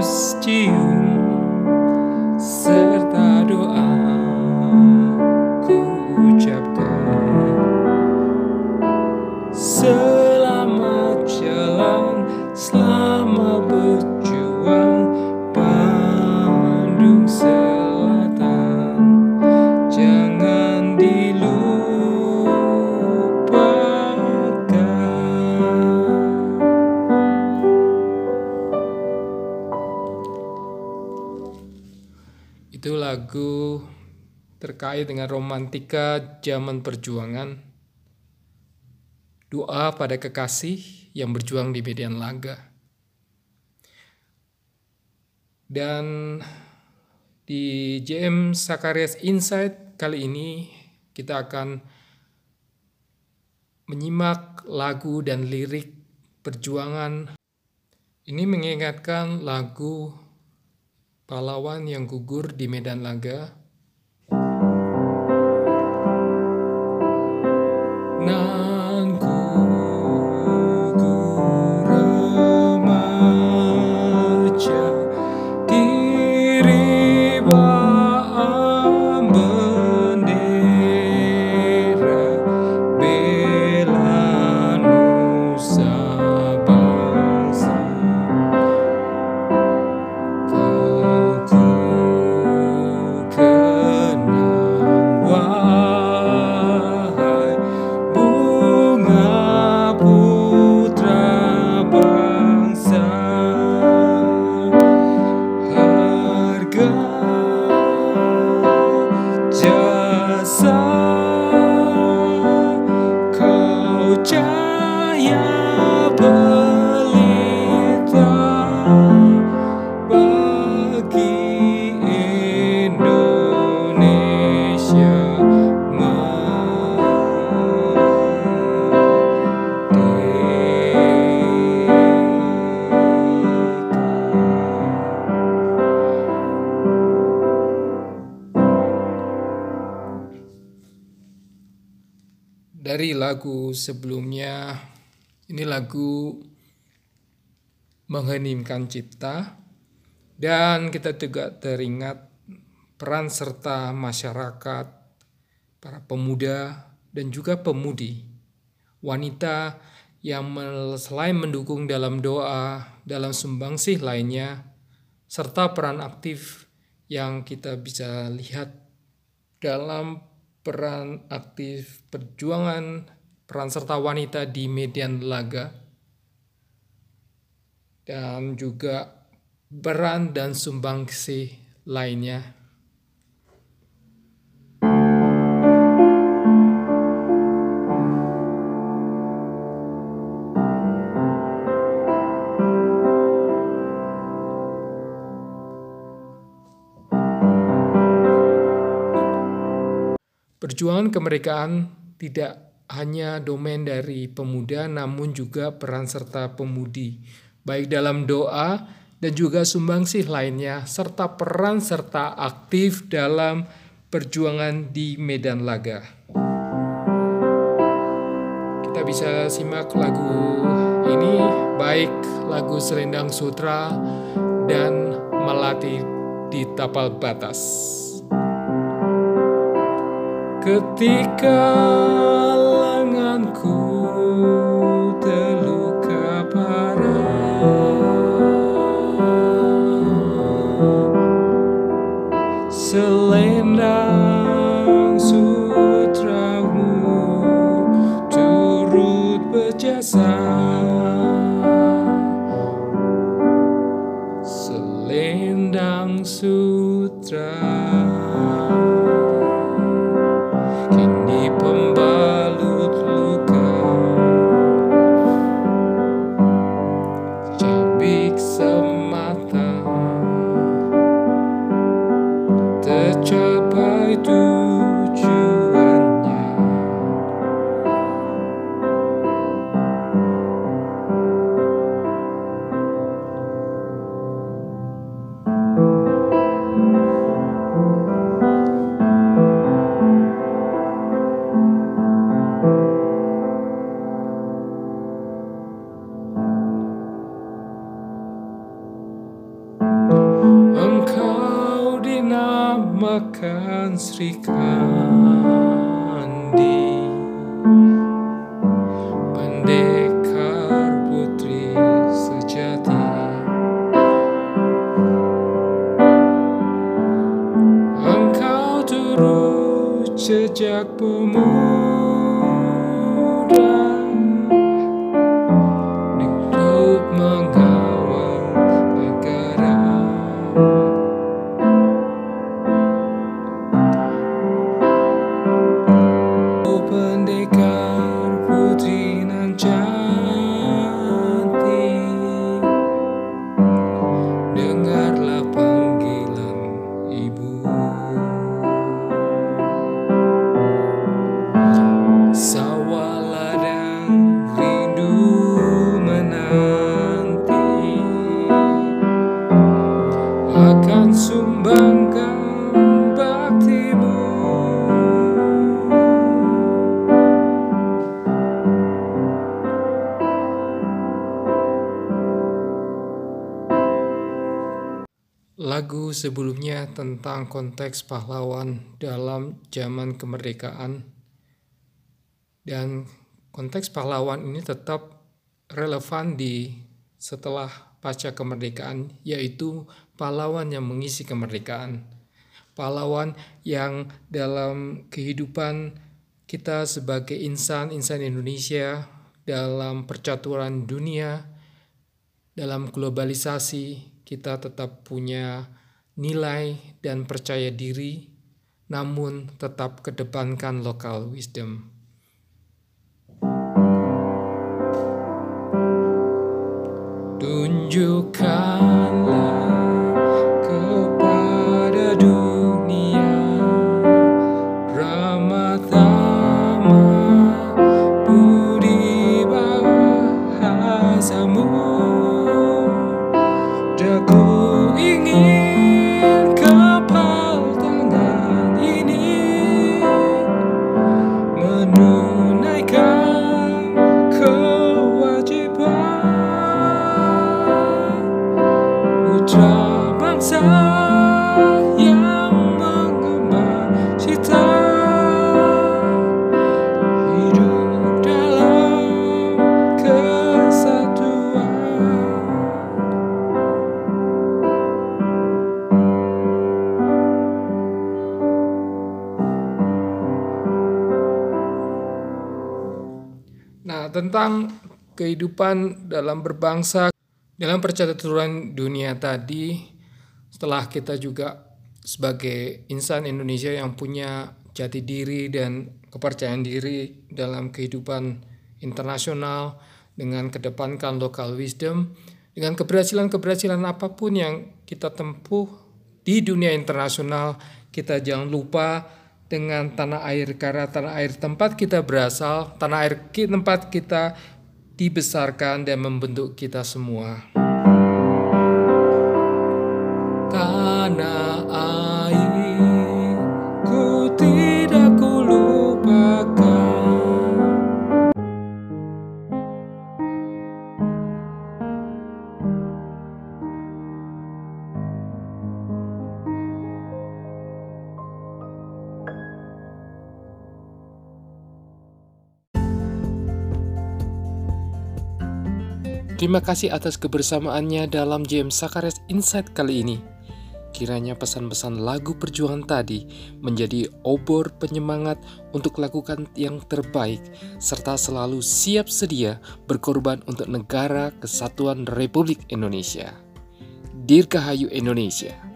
used you terkait dengan romantika zaman perjuangan. Doa pada kekasih yang berjuang di medan laga. Dan di JM Sakarias Insight kali ini kita akan menyimak lagu dan lirik perjuangan. Ini mengingatkan lagu pahlawan yang gugur di medan laga. 那 jasa kau cahaya Dari lagu sebelumnya, ini lagu mengheningkan cipta. Dan kita juga teringat peran serta masyarakat, para pemuda dan juga pemudi, wanita yang selain mendukung dalam doa, dalam sumbangsih lainnya, serta peran aktif yang kita bisa lihat dalam peran aktif perjuangan peran serta wanita di medan laga dan juga peran dan sumbangsih lainnya. Perjuangan kemerdekaan tidak hanya domain dari pemuda, namun juga peran serta pemudi, baik dalam doa dan juga sumbangsih lainnya, serta peran serta aktif dalam perjuangan di medan laga. Kita bisa simak lagu ini, baik lagu Selendang Sutra dan Melati di Tapal Batas. Ketika lenganku dinamakan Sri Kandi. Pendekar putri sejati. Engkau turut jejak pemuda lagu sebelumnya tentang konteks pahlawan dalam zaman kemerdekaan. Dan konteks pahlawan ini tetap relevan di setelah pasca kemerdekaan yaitu pahlawan yang mengisi kemerdekaan. Pahlawan yang dalam kehidupan kita sebagai insan-insan Indonesia dalam percaturan dunia dalam globalisasi kita tetap punya nilai dan percaya diri, namun tetap kedepankan local wisdom. Tunjukkanlah tentang kehidupan dalam berbangsa dalam percaturan dunia tadi setelah kita juga sebagai insan Indonesia yang punya jati diri dan kepercayaan diri dalam kehidupan internasional dengan kedepankan local wisdom dengan keberhasilan-keberhasilan apa pun yang kita tempuh di dunia internasional kita jangan lupa dengan tanah air karena tanah air tempat kita berasal, tanah air tempat kita dibesarkan dan membentuk kita semua. Tanah Terima kasih atas kebersamaannya dalam James Sakares Insight kali ini. Kiranya pesan-pesan lagu perjuangan tadi menjadi obor penyemangat untuk lakukan yang terbaik serta selalu siap sedia berkorban untuk negara kesatuan Republik Indonesia. Dirgahayu Indonesia.